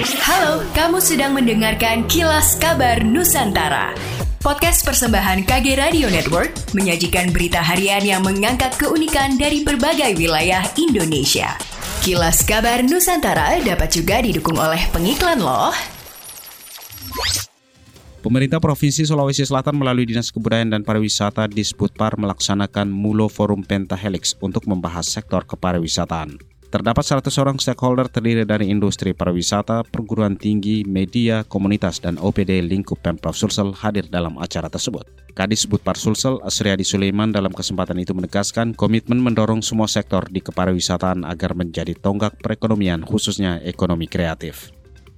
Halo, kamu sedang mendengarkan Kilas Kabar Nusantara. Podcast persembahan KG Radio Network menyajikan berita harian yang mengangkat keunikan dari berbagai wilayah Indonesia. Kilas Kabar Nusantara dapat juga didukung oleh pengiklan loh. Pemerintah Provinsi Sulawesi Selatan melalui Dinas Kebudayaan dan Pariwisata di Sputpar melaksanakan Mulo Forum Pentahelix untuk membahas sektor kepariwisataan. Terdapat 100 orang stakeholder terdiri dari industri pariwisata, perguruan tinggi, media, komunitas, dan OPD lingkup Pemprov Sulsel hadir dalam acara tersebut. Kadis Budpar Sulsel, Asriadi Sulaiman dalam kesempatan itu menegaskan komitmen mendorong semua sektor di kepariwisataan agar menjadi tonggak perekonomian khususnya ekonomi kreatif.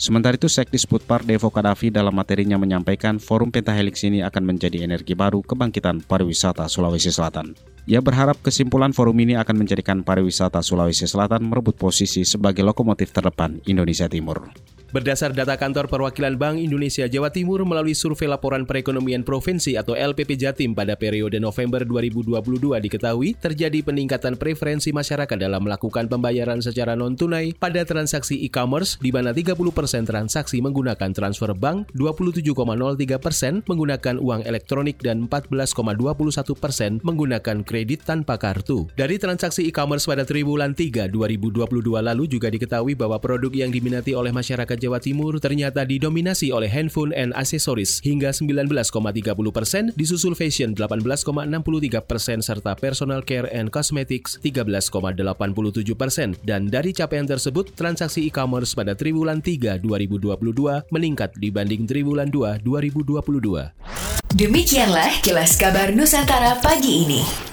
Sementara itu, Sekdis Putpar Devo Kadafi dalam materinya menyampaikan forum pentahelix ini akan menjadi energi baru kebangkitan pariwisata Sulawesi Selatan. Ia berharap kesimpulan forum ini akan menjadikan pariwisata Sulawesi Selatan merebut posisi sebagai lokomotif terdepan Indonesia Timur. Berdasar data kantor perwakilan Bank Indonesia Jawa Timur melalui survei laporan perekonomian provinsi atau LPP Jatim pada periode November 2022 diketahui terjadi peningkatan preferensi masyarakat dalam melakukan pembayaran secara non-tunai pada transaksi e-commerce di mana 30% transaksi menggunakan transfer bank, 27,03% persen menggunakan uang elektronik dan 14,21% persen menggunakan kredit tanpa kartu. Dari transaksi e-commerce pada triwulan 3 2022 lalu juga diketahui bahwa produk yang diminati oleh masyarakat Jawa Timur ternyata didominasi oleh handphone and aksesoris hingga 19,30 persen, disusul fashion 18,63 persen, serta personal care and cosmetics 13,87 persen. Dan dari capaian tersebut, transaksi e-commerce pada triwulan 3 2022 meningkat dibanding triwulan 2 2022. Demikianlah kilas kabar Nusantara pagi ini.